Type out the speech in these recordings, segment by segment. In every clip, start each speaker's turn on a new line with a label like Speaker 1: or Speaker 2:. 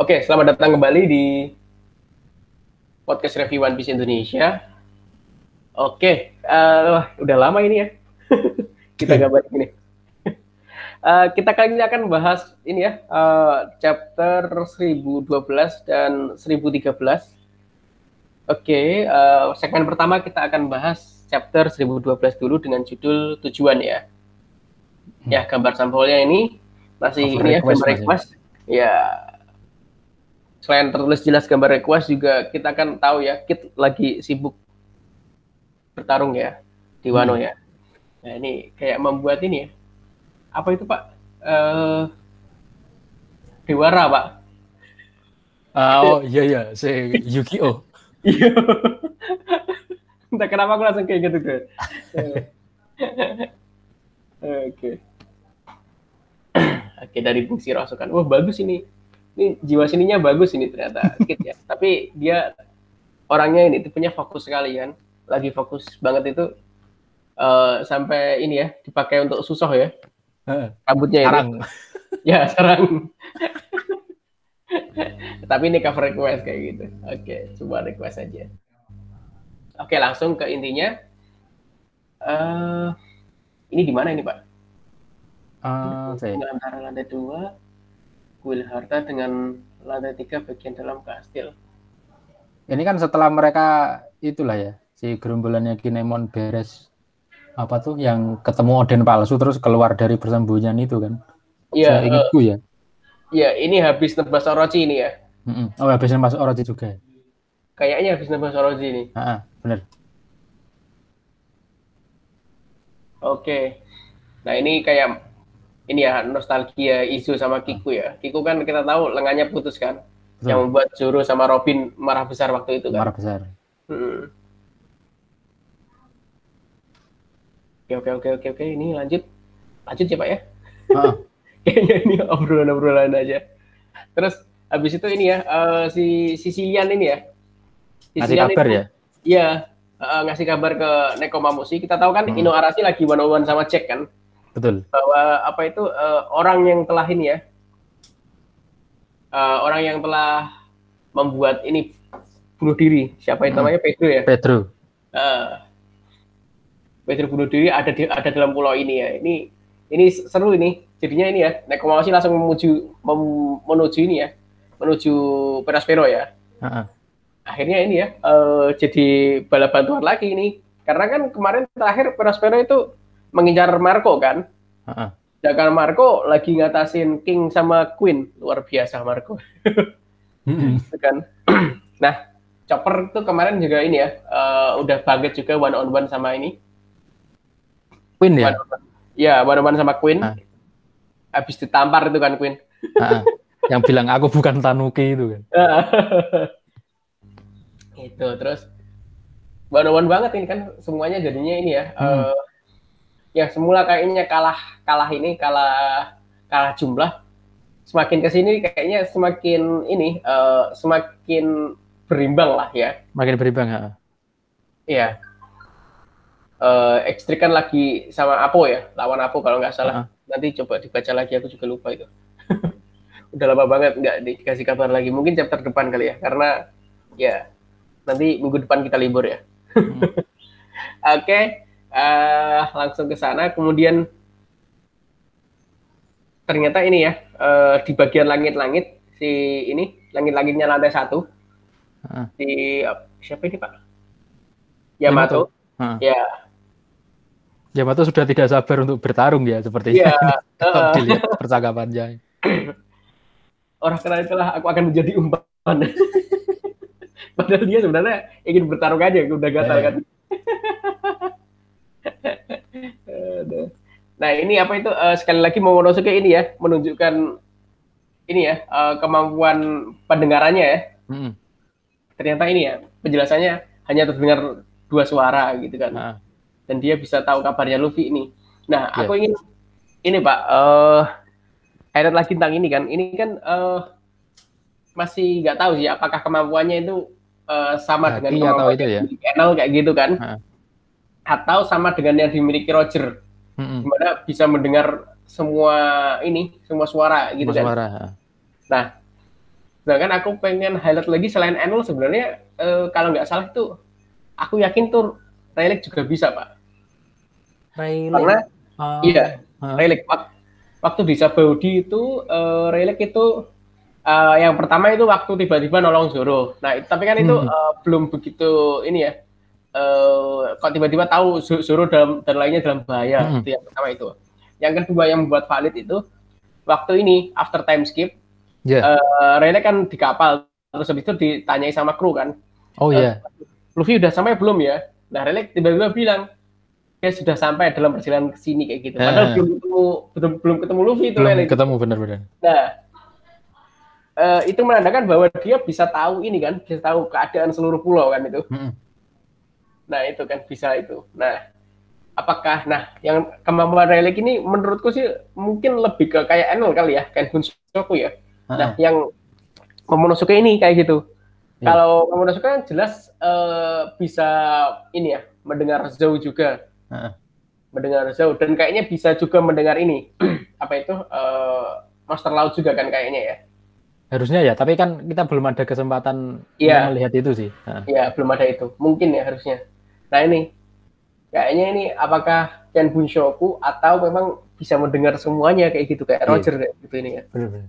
Speaker 1: Oke, selamat datang kembali di podcast review One Piece Indonesia. Oke, uh, udah lama ini ya kita gambar ini. Uh, kita kali ini akan bahas ini ya uh, chapter 1012 dan 1013. Oke, uh, segmen pertama kita akan bahas chapter 1012 dulu dengan judul tujuan ya. Hmm. Ya, gambar sampelnya ini masih ini ya gambar request. Ya, selain tertulis jelas gambar request juga kita kan tahu ya Kit lagi sibuk bertarung ya di Wano hmm. ya. Nah ini kayak membuat ini ya. Apa itu Pak? Uh, Dewara Pak.
Speaker 2: Uh, oh iya iya, si Yu-Gi-Oh. Iya.
Speaker 1: Entah kenapa aku langsung kayak gitu tuh. Oke. Oke dari fungsi rasukan. Wah bagus ini. Ini jiwa sininya bagus ini ternyata. Kit ya. Tapi dia orangnya ini tipenya fokus sekali kan. Lagi fokus banget itu uh, sampai ini ya dipakai untuk susah ya. Rambutnya
Speaker 2: sarang.
Speaker 1: ini. ya sarang. Tapi ini cover request kayak gitu. Oke, coba request aja. Oke, langsung ke intinya. Uh, ini di mana ini, Pak? Uh, antara lantai dua, kuil harta dengan lantai tiga bagian dalam kastil.
Speaker 2: Ini kan setelah mereka itulah ya, si gerombolannya Kinemon beres apa tuh yang ketemu Oden palsu terus keluar dari persembunyian itu kan?
Speaker 1: Iya. Ingatku uh, ya. Iya, ini habis nebas Orochi ini ya.
Speaker 2: Mm -mm. Oh, habis nebas Orochi juga.
Speaker 1: Kayaknya habis nebas Orochi ini.
Speaker 2: Ah, benar.
Speaker 1: Oke. Nah ini kayak ini ya nostalgia isu sama Kiku ya. Kiku kan kita tahu lengannya putus kan. Betul. Yang membuat Zoro sama Robin marah besar waktu itu kan.
Speaker 2: Marah besar. Hmm.
Speaker 1: Oke oke oke oke oke ini lanjut lanjut ya Pak ya. Kayaknya ini obrolan-obrolan aja. Terus habis itu ini ya uh, si Sicilian ini ya.
Speaker 2: Sicilian kabar itu, ya?
Speaker 1: Iya, uh, ngasih kabar ke Neko Mamushi. Kita tahu kan hmm. Ino Arashi lagi one on one sama Jack kan.
Speaker 2: Betul.
Speaker 1: Bahwa apa itu uh, orang yang telah ini ya, uh, orang yang telah membuat ini bunuh diri. Siapa itu hmm. namanya Pedro ya?
Speaker 2: Pedro.
Speaker 1: Uh, Pedro bunuh diri ada di ada dalam pulau ini ya. Ini ini seru ini. Jadinya ini ya, Neko Mamushi langsung menuju mem, menuju ini ya, menuju Peraspero ya. Uh -uh akhirnya ini ya uh, jadi bala bantuan lagi ini karena kan kemarin terakhir Prospero itu mengincar Marco kan uh-uh. Sedangkan Marco lagi ngatasin King sama Queen luar biasa Marco mm-hmm. kan nah Chopper itu kemarin juga ini ya uh, udah banget juga one on one sama ini
Speaker 2: Queen ya
Speaker 1: one ya one on one sama Queen uh. habis ditampar itu kan Queen
Speaker 2: uh-uh. yang bilang aku bukan Tanuki itu kan
Speaker 1: itu terus banawan banget ini kan semuanya jadinya ini ya hmm. uh, yang semula kayaknya kalah kalah ini kalah kalah jumlah. Semakin ke sini kayaknya semakin ini uh, semakin berimbang lah ya.
Speaker 2: Makin berimbang ya
Speaker 1: iya. Uh, kan lagi sama Apo ya lawan Apo kalau nggak salah. Uh -huh. nanti coba dibaca lagi aku juga lupa itu. Udah lama banget nggak dikasih kabar lagi. Mungkin chapter depan kali ya karena ya nanti minggu depan kita libur ya. Hmm. Oke, okay, uh, langsung ke sana. Kemudian ternyata ini ya uh, di bagian langit-langit si ini langit-langitnya lantai satu. Uh. Si siapa ini pak? Yamato. Yamato. Uh. Ya.
Speaker 2: Yamato sudah tidak sabar untuk bertarung ya sepertinya. Ya. Uh. dilihat percakapannya.
Speaker 1: Orang keren itulah aku akan menjadi umpan. Padahal dia sebenarnya ingin bertarung aja, udah gatal yeah. kan. nah ini apa itu uh, sekali lagi mau Momonosuke ini ya menunjukkan ini ya uh, kemampuan pendengarannya ya. Hmm. Ternyata ini ya penjelasannya hanya terdengar dua suara gitu kan. Nah. Dan dia bisa tahu kabarnya Luffy ini. Nah yeah. aku ingin ini Pak uh, Ayat lagi tentang ini kan. Ini kan uh, masih nggak tahu sih apakah kemampuannya itu uh, sama nah, dengan
Speaker 2: iya, atau itu ya.
Speaker 1: channel kayak gitu kan ha. Atau sama dengan yang dimiliki Roger hmm. di mana bisa mendengar semua ini semua suara gitu semua kan suara. nah Nah kan aku pengen highlight lagi selain Enel sebenarnya eh, kalau nggak salah itu aku yakin tuh Relic juga bisa pak.
Speaker 2: Relic.
Speaker 1: Karena
Speaker 2: Oh.
Speaker 1: iya
Speaker 2: Hah?
Speaker 1: Relic Wak- waktu di Sabaudi itu eh, Relic itu eh, yang pertama itu waktu tiba-tiba nolong Zoro. Nah itu- tapi kan itu
Speaker 2: Hmm.
Speaker 1: eh, belum begitu ini ya. Eh, kok tiba-tiba tahu Zoro dalam dan lainnya dalam bahaya
Speaker 2: Hmm.
Speaker 1: itu yang pertama itu. Yang kedua yang membuat valid itu waktu ini after time skip
Speaker 2: Ya.
Speaker 1: eh Rene kan di kapal terus habis itu ditanyai sama kru kan
Speaker 2: Oh iya.
Speaker 1: Luffy udah sampai belum ya nah Rene tiba-tiba bilang dia sudah sampai dalam perjalanan ke sini kayak gitu padahal
Speaker 2: Eh.
Speaker 1: belum ketemu belum, belum ketemu Luffy itu
Speaker 2: Belum
Speaker 1: Rene
Speaker 2: ketemu benar-benar.
Speaker 1: nah eh, itu menandakan bahwa dia bisa tahu ini kan bisa tahu keadaan seluruh pulau kan itu
Speaker 2: Mm-mm.
Speaker 1: Nah itu kan bisa itu nah apakah nah yang kemampuan Relic ini menurutku sih mungkin lebih ke kayak Enel kali ya kayak Bunsoku ya Nah,
Speaker 2: Heeh.
Speaker 1: yang Momonosuke ini kayak gitu.
Speaker 2: Iya.
Speaker 1: Kalau Momonosuke kan jelas eh, bisa ini ya, mendengar Zou juga.
Speaker 2: Heeh.
Speaker 1: Mendengar Zou dan kayaknya bisa juga mendengar ini. apa itu? eh, Master Laut juga kan kayaknya ya.
Speaker 2: Harusnya ya, tapi kan kita belum ada kesempatan untuk melihat itu sih.
Speaker 1: Iya, belum ada itu. Mungkin ya harusnya. Nah, ini kayaknya ini apakah Ken Bunshoku atau memang bisa mendengar semuanya kayak gitu kayak
Speaker 2: Iya.
Speaker 1: Roger kayak gitu ini ya.
Speaker 2: Benar-benar.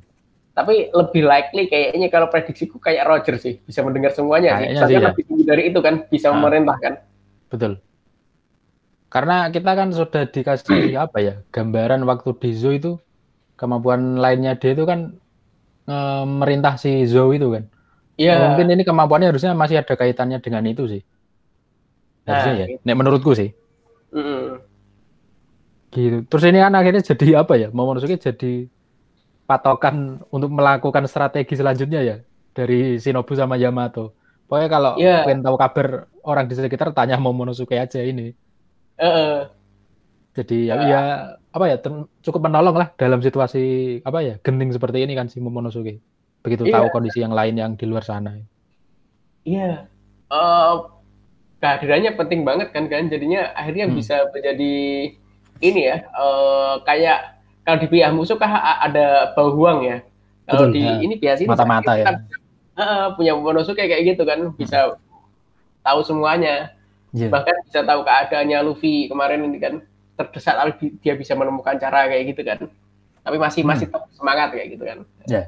Speaker 1: Tapi lebih likely kayaknya kalau prediksiku kayak Roger sih, bisa mendengar semuanya sih.
Speaker 2: Kayaknya sih ya.
Speaker 1: lebih tinggi dari itu kan, bisa
Speaker 2: Ah.
Speaker 1: memerintah kan.
Speaker 2: Betul. Karena kita kan sudah dikasih apa ya, gambaran waktu di Zoo itu kemampuan lainnya dia itu kan eh, merintah si Zou itu kan.
Speaker 1: Iya.
Speaker 2: Mungkin ini kemampuannya harusnya masih ada kaitannya dengan itu sih. Harusnya
Speaker 1: Nah,
Speaker 2: ya. Nek menurutku sih.
Speaker 1: Mm-mm.
Speaker 2: Gitu. Terus ini kan akhirnya jadi apa ya? Momonosuke jadi patokan untuk melakukan strategi selanjutnya ya dari Shinobu sama Yamato. Pokoknya kalau
Speaker 1: Iya.
Speaker 2: pengen tahu kabar orang di sekitar tanya Momonosuke aja ini.
Speaker 1: Eh,
Speaker 2: Jadi ya,
Speaker 1: Ya.
Speaker 2: ya apa ya cukup menolong lah dalam situasi apa ya genting seperti ini kan si Momonosuke. Begitu
Speaker 1: Iya.
Speaker 2: tahu kondisi yang lain yang di luar sana.
Speaker 1: Iya. Eh, kehadirannya penting banget kan kan. Jadinya akhirnya
Speaker 2: Hmm.
Speaker 1: bisa menjadi ini ya. eh, kayak kalau di pihak musuh kah ada bau huang ya. Kalau
Speaker 2: Betul,
Speaker 1: di
Speaker 2: ya.
Speaker 1: ini biasa ini
Speaker 2: Mata-mata ya.
Speaker 1: kan, eh, punya Momonosuke kayak gitu kan, bisa tahu semuanya.
Speaker 2: Iya.
Speaker 1: Bahkan bisa tahu keadaannya Luffy kemarin ini kan terdesak lalu di- dia bisa menemukan cara kayak gitu kan. Tapi masih masih tetap semangat kayak gitu kan.
Speaker 2: Hmm. Ya.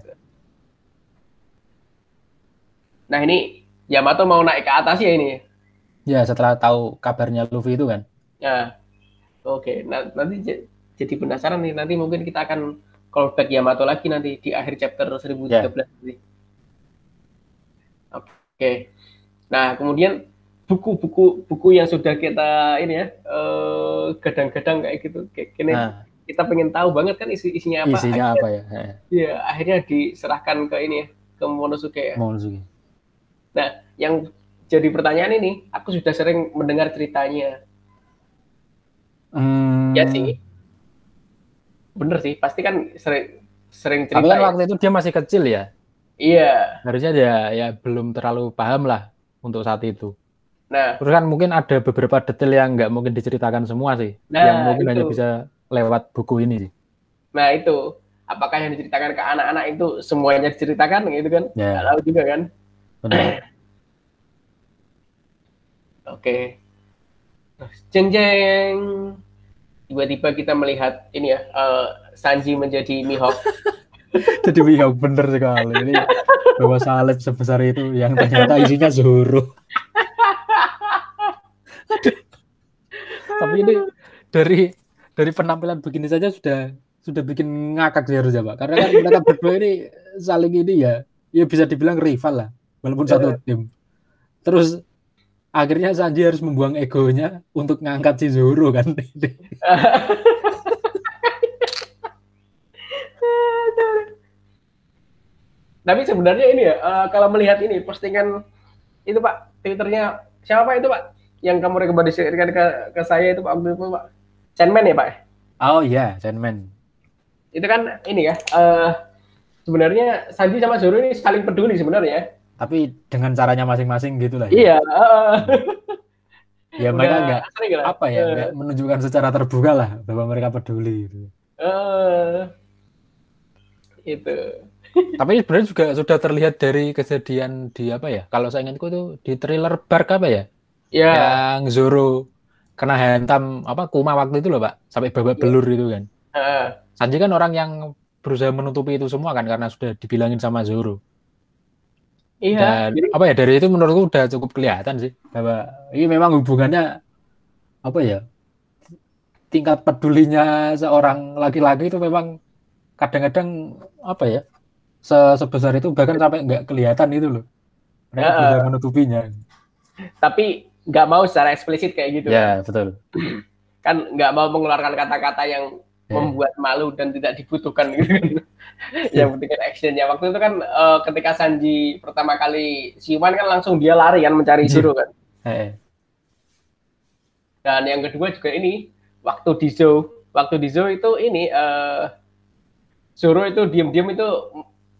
Speaker 1: Nah ini Yamato mau naik ke atas ya ini.
Speaker 2: Ya setelah tahu kabarnya Luffy itu kan.
Speaker 1: Ya, oke. Nah, nanti jadi penasaran nih. Nanti mungkin kita akan callback Yamato lagi nanti di akhir chapter 1013 nanti. Oke. Nah, kemudian buku-buku buku yang sudah kita ini ya eh, gadang-gadang kayak gitu. Kayak gini,
Speaker 2: Nah,
Speaker 1: kita pengen tahu banget kan isi isinya apa.
Speaker 2: isinya
Speaker 1: akhirnya,
Speaker 2: apa ya?
Speaker 1: Iya, akhirnya diserahkan ke ini ya, ke Momonosuke ya.
Speaker 2: Momonosuke.
Speaker 1: Nah, yang jadi pertanyaan ini, aku sudah sering mendengar ceritanya.
Speaker 2: Hmm,
Speaker 1: Ya sih. Bener sih, pasti kan sering sering
Speaker 2: Tapi
Speaker 1: cerita.
Speaker 2: kan
Speaker 1: ya.
Speaker 2: waktu itu dia masih kecil ya.
Speaker 1: Iya.
Speaker 2: Harusnya dia ya belum terlalu paham lah untuk saat itu.
Speaker 1: Nah,
Speaker 2: Terus kan mungkin ada beberapa detail yang nggak mungkin diceritakan semua sih.
Speaker 1: Nah,
Speaker 2: yang mungkin hanya
Speaker 1: itu.
Speaker 2: bisa lewat buku ini sih.
Speaker 1: nah itu apakah yang diceritakan ke anak-anak itu semuanya diceritakan gitu kan?
Speaker 2: Ya.
Speaker 1: Nggak tahu juga kan.
Speaker 2: Benar.
Speaker 1: Oke. Terus, Jeng jeng. Tiba-tiba kita melihat ini ya, eh, Sanji menjadi Mihawk.
Speaker 2: Jadi iya bener sekali. Ini bawa salib sebesar itu yang ternyata isinya Zoro. Tapi ini dari dari penampilan begini saja sudah sudah bikin ngakak sih harusnya Pak. Karena kan mereka berdua ini saling ini ya, ya bisa dibilang rival lah, walaupun satu tim. Terus akhirnya Sanji harus membuang egonya untuk ngangkat si Zoro kan.
Speaker 1: Tapi sebenarnya ini ya, eh, kalau melihat ini postingan itu Pak, Twitternya siapa Pak itu Pak? Yang kamu rekomendasikan ke, ke saya itu Pak, Pak. Sandman ya Pak?
Speaker 2: Oh iya, Sandman.
Speaker 1: Itu kan ini ya, eh, sebenarnya Sanji sama Zoro ini saling peduli sebenarnya.
Speaker 2: Tapi dengan caranya masing-masing gitu lah. ya.
Speaker 1: Iya.
Speaker 2: Ya mereka
Speaker 1: udah
Speaker 2: nggak apa ya nggak menunjukkan secara terbuka lah bahwa mereka peduli gitu.
Speaker 1: eh, itu.
Speaker 2: Tapi sebenarnya juga sudah terlihat dari kejadian di apa ya? Kalau saya ingatku tuh di thriller Bark apa ya?
Speaker 1: Ya,
Speaker 2: Yang Zoro kena hantam apa Kuma waktu itu loh Pak, sampai babak
Speaker 1: Iya.
Speaker 2: belur itu kan.
Speaker 1: heeh.
Speaker 2: Sanji kan orang yang berusaha menutupi itu semua kan karena sudah dibilangin sama Zoro.
Speaker 1: Iya.
Speaker 2: Dan
Speaker 1: Jadi,
Speaker 2: apa ya dari itu menurutku udah cukup kelihatan sih bahwa ini memang hubungannya apa ya? Tingkat pedulinya seorang laki-laki itu memang kadang-kadang apa ya? se- sebesar itu bahkan sampai nggak kelihatan itu loh. Mereka
Speaker 1: Ya,
Speaker 2: berusaha menutupinya.
Speaker 1: tapi nggak mau secara eksplisit kayak gitu.
Speaker 2: Ya, betul.
Speaker 1: Kan nggak mau mengeluarkan kata-kata yang
Speaker 2: Ya.
Speaker 1: membuat malu dan tidak dibutuhkan gitu kan. yang penting actionnya. Waktu itu kan eh, ketika Sanji pertama kali siuman kan langsung dia lari kan mencari. Zoro kan.
Speaker 2: Eh, eh.
Speaker 1: Dan yang kedua juga ini waktu di zoo, waktu di zoo itu ini eh Zoro itu diam-diam itu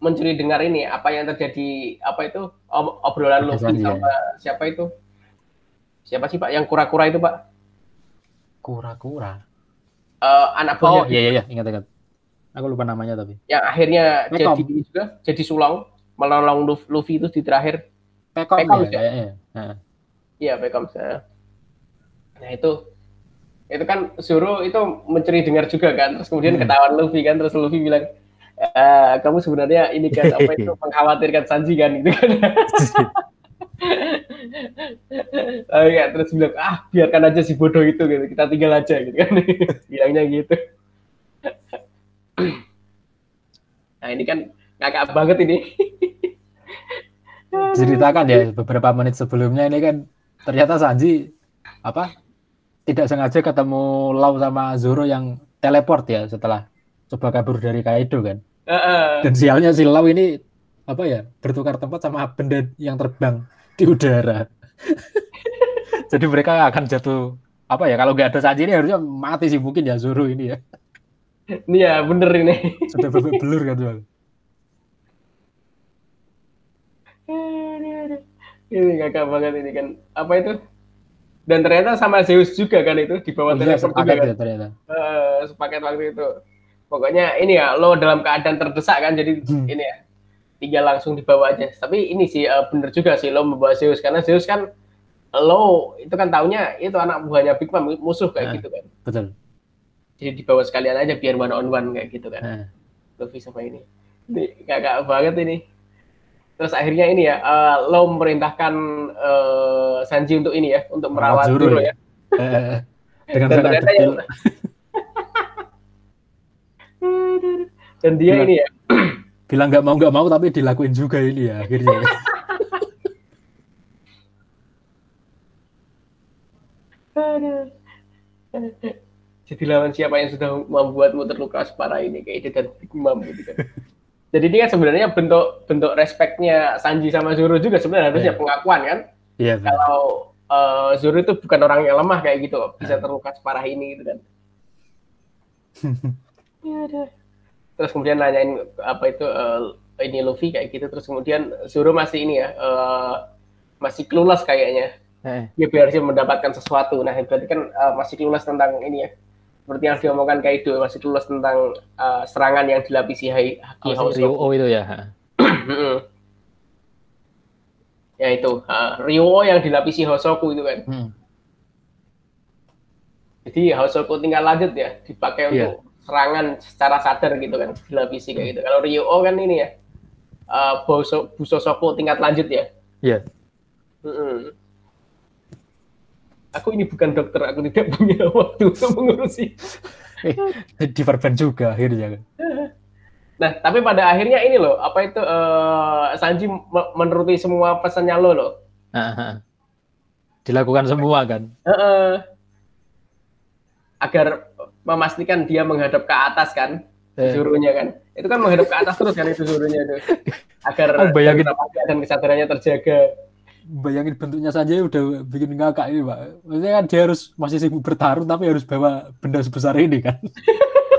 Speaker 1: mencuri dengar ini apa yang terjadi apa itu ob- obrolan Luffy
Speaker 2: ya.
Speaker 1: sama siapa itu? Siapa sih Pak yang kura-kura itu Pak?
Speaker 2: Kura-kura.
Speaker 1: Eh, anak
Speaker 2: Oh,
Speaker 1: buahnya
Speaker 2: iya iya iya, ingat-ingat. Aku lupa namanya tapi.
Speaker 1: yang akhirnya
Speaker 2: Pekom.
Speaker 1: jadi juga jadi sulong menolong Luf- Luffy itu di terakhir.
Speaker 2: Pekom,
Speaker 1: Pekom,
Speaker 2: ya,
Speaker 1: ya?
Speaker 2: Heeh.
Speaker 1: Iya, Beckham. Nah, itu itu kan Zoro itu mencuri dengar juga kan. Terus kemudian
Speaker 2: Hmm.
Speaker 1: ketahuan Luffy kan. Terus Luffy bilang, "Eh, kamu sebenarnya ini kan apa itu mengkhawatirkan Sanji kan gitu kan. Oh, ya, terus bilang, ah biarkan aja si bodoh itu gitu. Kita tinggal aja gitu kan. Bilangnya gitu. nah, ini kan ngakak banget ini.
Speaker 2: Ceritakan ya beberapa menit sebelumnya ini kan ternyata Sanji apa tidak sengaja ketemu Lau sama Zoro yang teleport ya setelah coba kabur dari Kaido kan.
Speaker 1: Heeh.
Speaker 2: Dan sialnya si Lau ini apa ya bertukar tempat sama benda yang terbang di udara. Jadi mereka akan jatuh apa ya kalau nggak ada Sanji ini harusnya mati sih mungkin ya Zoro ini ya
Speaker 1: Ini ya bener ini.
Speaker 2: sudah belur kan soal.
Speaker 1: ini kakak banget ini kan apa itu dan ternyata sama Zeus juga kan itu di bawah
Speaker 2: Oh, iya,
Speaker 1: juga
Speaker 2: sepakat
Speaker 1: kan
Speaker 2: ya ternyata.
Speaker 1: Eh, sepaket waktu itu pokoknya ini ya lo dalam keadaan terdesak kan jadi
Speaker 2: Hmm.
Speaker 1: ini ya tinggal langsung dibawa aja tapi ini sih eh, bener juga sih lo membawa Zeus karena Zeus kan lo itu kan taunya itu anak buahnya Big Mom musuh kayak
Speaker 2: Nah.
Speaker 1: gitu kan
Speaker 2: Betul.
Speaker 1: jadi dibawa sekalian aja biar one on one kayak gitu kan
Speaker 2: Nah,
Speaker 1: Luffy sama ini. Ini kakak banget ini. Terus akhirnya ini ya, eh, lo memerintahkan eh, Sanji untuk ini ya, untuk merawat
Speaker 2: Zoro
Speaker 1: Zoro
Speaker 2: ya.
Speaker 1: ya.
Speaker 2: dengan
Speaker 1: Dan ternyata yang- Dan dia
Speaker 2: Gila.
Speaker 1: ini ya,
Speaker 2: bilang nggak mau nggak mau tapi dilakuin juga ini ya akhirnya.
Speaker 1: jadi lawan siapa yang sudah membuatmu terluka separah ini kayak itu dan Big Mom gitu kan. Jadi ini kan sebenarnya bentuk bentuk respeknya Sanji sama Zoro juga sebenarnya harusnya
Speaker 2: Iya.
Speaker 1: pengakuan kan.
Speaker 2: Iya benar.
Speaker 1: Kalau eh, Zoro itu bukan orang yang lemah kayak gitu, bisa
Speaker 2: Nah.
Speaker 1: terluka separah ini gitu kan. terus kemudian nanyain apa itu eh, ini Luffy kayak gitu. Terus kemudian Zoro masih ini ya eh, masih clueless kayaknya.
Speaker 2: Eh,
Speaker 1: dia harusnya mendapatkan sesuatu. Nah berarti kan eh, masih clueless tentang ini ya. Seperti yang diomongkan Kaido masih clueless tentang eh, serangan yang dilapisi Hai- Haki
Speaker 2: oh,
Speaker 1: Hoso
Speaker 2: Ryuo itu ya.
Speaker 1: Ya itu Ryuo yang dilapisi Hosoku itu kan.
Speaker 2: Hmm.
Speaker 1: jadi Hosoku tinggal lanjut ya dipakai
Speaker 2: Iya.
Speaker 1: untuk serangan secara sadar gitu kan dilapisi kayak gitu kalau Ryuo kan ini ya eh Boso, Busosoku tingkat lanjut ya
Speaker 2: Iya.
Speaker 1: Mm-mm. Aku ini bukan dokter, aku tidak punya waktu untuk mengurusi.
Speaker 2: Eh, Diverban juga akhirnya kan.
Speaker 1: Nah, tapi pada akhirnya ini loh, apa itu eh, Sanji me- menuruti semua pesannya lo loh.
Speaker 2: Dilakukan semua kan.
Speaker 1: Heeh. Agar memastikan dia menghadap ke atas kan,
Speaker 2: Eh,
Speaker 1: suruhnya kan. Itu kan menghadap ke atas terus kan itu suruhnya itu. Agar
Speaker 2: Oh, bayangin.
Speaker 1: dan kesadarannya terjaga.
Speaker 2: bayangin bentuknya saja udah bikin ngakak ini pak. Maksudnya kan dia harus masih sibuk bertarung tapi harus bawa benda sebesar ini kan.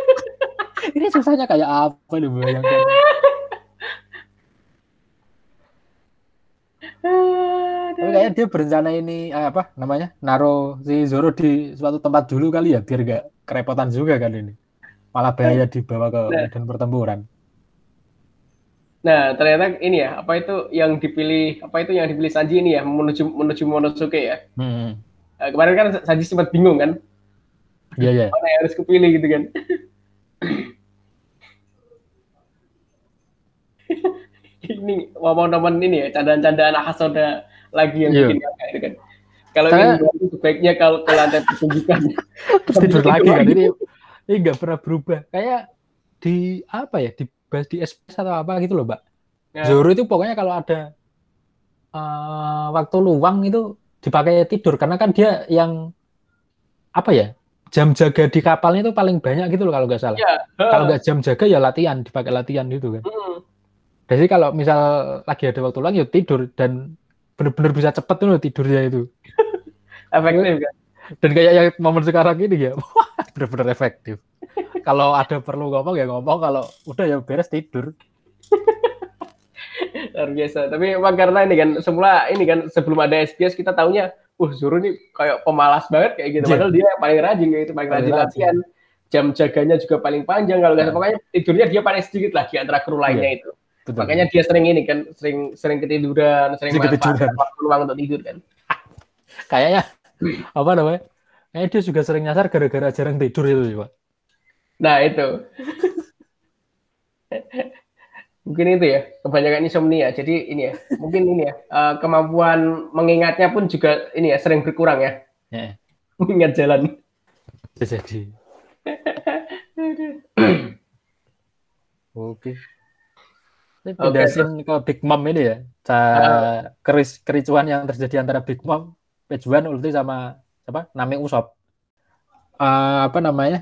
Speaker 2: ini susahnya kayak apa nih bayangkan. Tapi kayaknya dia berencana ini eh, apa namanya naro si Zoro di suatu tempat dulu kali ya biar gak kerepotan juga kan ini. Malah bahaya dibawa ke
Speaker 1: Nah.
Speaker 2: medan pertempuran.
Speaker 1: Nah, ternyata ini ya, apa itu yang dipilih, apa itu yang dipilih Sanji ini ya, menuju menuju Monosuke ya.
Speaker 2: Hmm.
Speaker 1: Nah, kemarin kan Sanji sempat bingung kan,
Speaker 2: Iya, iya.
Speaker 1: mana yang harus kepilih gitu kan. ini momen-momen ini ya, candaan-candaan Hasoda lagi yang
Speaker 2: Iya.
Speaker 1: bikin kakak itu kan. Kalau
Speaker 2: Saya-
Speaker 1: ingin bantu sebaiknya kalau ke lantai pertunjukan.
Speaker 2: Terus tidur lagi kan ini ini nggak pernah berubah. Kayak di apa ya dibahas di SPS atau apa gitu loh, Mbak.
Speaker 1: Ya.
Speaker 2: Zoro itu pokoknya kalau ada eh, waktu luang itu dipakai tidur karena kan dia yang apa ya jam jaga di kapalnya itu paling banyak gitu loh kalau nggak salah.
Speaker 1: Ya,
Speaker 2: Kalau nggak jam jaga ya latihan dipakai latihan gitu kan.
Speaker 1: Hmm.
Speaker 2: Jadi kalau misal lagi ada waktu luang ya tidur dan bener-bener bisa cepet tuh tidurnya itu.
Speaker 1: efektif kan.
Speaker 2: Dan kayak yang momen sekarang ini ya, bener-bener efektif. kalau ada perlu ngomong ya ngomong, kalau udah ya beres tidur.
Speaker 1: luar biasa. Tapi emang karena ini kan semula ini kan sebelum ada SBS kita taunya, uh Zoro ini kayak pemalas banget kayak gitu.
Speaker 2: Iya.
Speaker 1: Padahal dia paling rajin kayak gitu, paling
Speaker 2: Paling
Speaker 1: rajin
Speaker 2: rajin.
Speaker 1: latihan. Jam jaganya juga paling panjang kalau nggak
Speaker 2: Nah.
Speaker 1: salah. Pokoknya tidurnya dia paling sedikit lah di antara kru lainnya itu.
Speaker 2: Betul.
Speaker 1: Makanya dia sering ini kan, sering sering ketiduran, sering
Speaker 2: Sering ketiduran.
Speaker 1: waktu luang untuk tidur kan.
Speaker 2: kayaknya apa namanya? Kayaknya dia juga sering nyasar gara-gara jarang tidur itu, Pak.
Speaker 1: Nah itu. mungkin itu ya kebanyakan insomnia. Jadi ini ya, mungkin ini ya eh, kemampuan mengingatnya pun juga ini ya sering berkurang ya.
Speaker 2: Ya,
Speaker 1: Mengingat jalan.
Speaker 2: jadi. Oke. Ini
Speaker 1: Oke,
Speaker 2: pindah scene ke Big Mom ini ya. Ca- keris kericuan yang terjadi antara Big Mom, Pejuan, Ulti sama apa? Nami Usop. Eh, apa namanya?